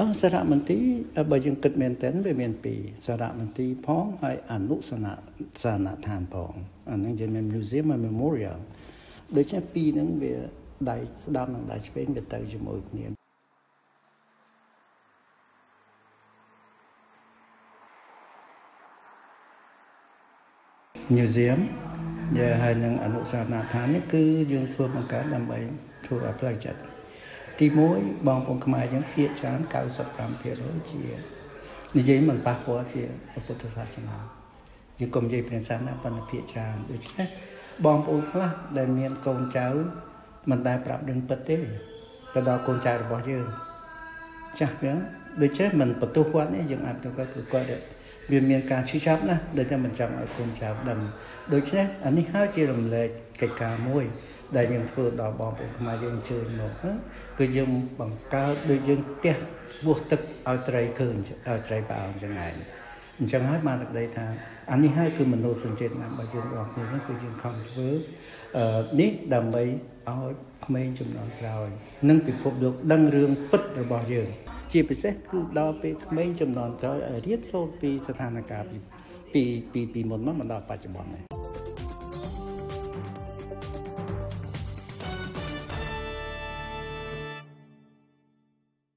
អសារមន្ទីរបើយើងគិតមែនតើវាមានពីរសារមន្ទីរផងហើយអនុសនៈសានដ្ឋានផងអាហ្នឹងជាមាន museum និង memorial ដូច្នេះពីរហ្នឹងវាដៃស្ដាំនិងដៃឆ្វេងវាទៅជាមួយគ្នា museum ដែលហើយនឹងអនុស្សាវរីយ៍ដ្ឋាននេះគឺយើងធ្វើបង្កើតដើម្បីធ្វើឲ្យផ្លូវចិត្ត ទី1បងប្អូនខ្មែរយើងភាគច្រើន95%ជានិយាយមិនប៉ះពាល់ជាពុទ្ធសាសនាយើងកុំនិយាយព្រះសាសនាប៉ុន្តែភាគច្រើនដូច្នេះបងប្អូនខ្លះដែលមានកូនចៅមិនដែលប្រាប់ដឹងពិតទេទៅដល់កូនចៅរបស់យើងចាស់វាដូចចេះមិនបន្ទោសគាត់នេះយើងអាចទៅគាត់គឺគាត់វាមានការឈឺចាប់ណាស់ដែលតែមិនចង់ឲ្យកូនចៅដឹងដូច្នេះអានេះហើយជារំលែកកិច្ចការមួយ ដែលយើងធ្វើដល់បងប្អូនខ្មែរយើងអញ្ជើញមកគឺយើងបង្កើតដូចយើងផ្ទះពោះទឹកឲ្យត្រីឃើញឲ្យត្រីប្រអងចឹងឯងអញ្ចឹងហើយបានសេចក្តីថាអានេះហើយគឺមនោសញ្ចេតនារបស់យើងរបស់គ្នាគឺយើងខំធ្វើអឺនេះដើម្បីឲ្យក្មេងចំនួនក្រោយ និងពិភពលោកដឹងរឿងពិតរបស់យើង ជាពិសេសគឺដល់ពេលក្មេងចំនួនក្រោយឲ្យរៀនសូត្រពីស្ថានភាពពីពីពីមុនមកមកដល់បច្ចុប្បន្ននេះ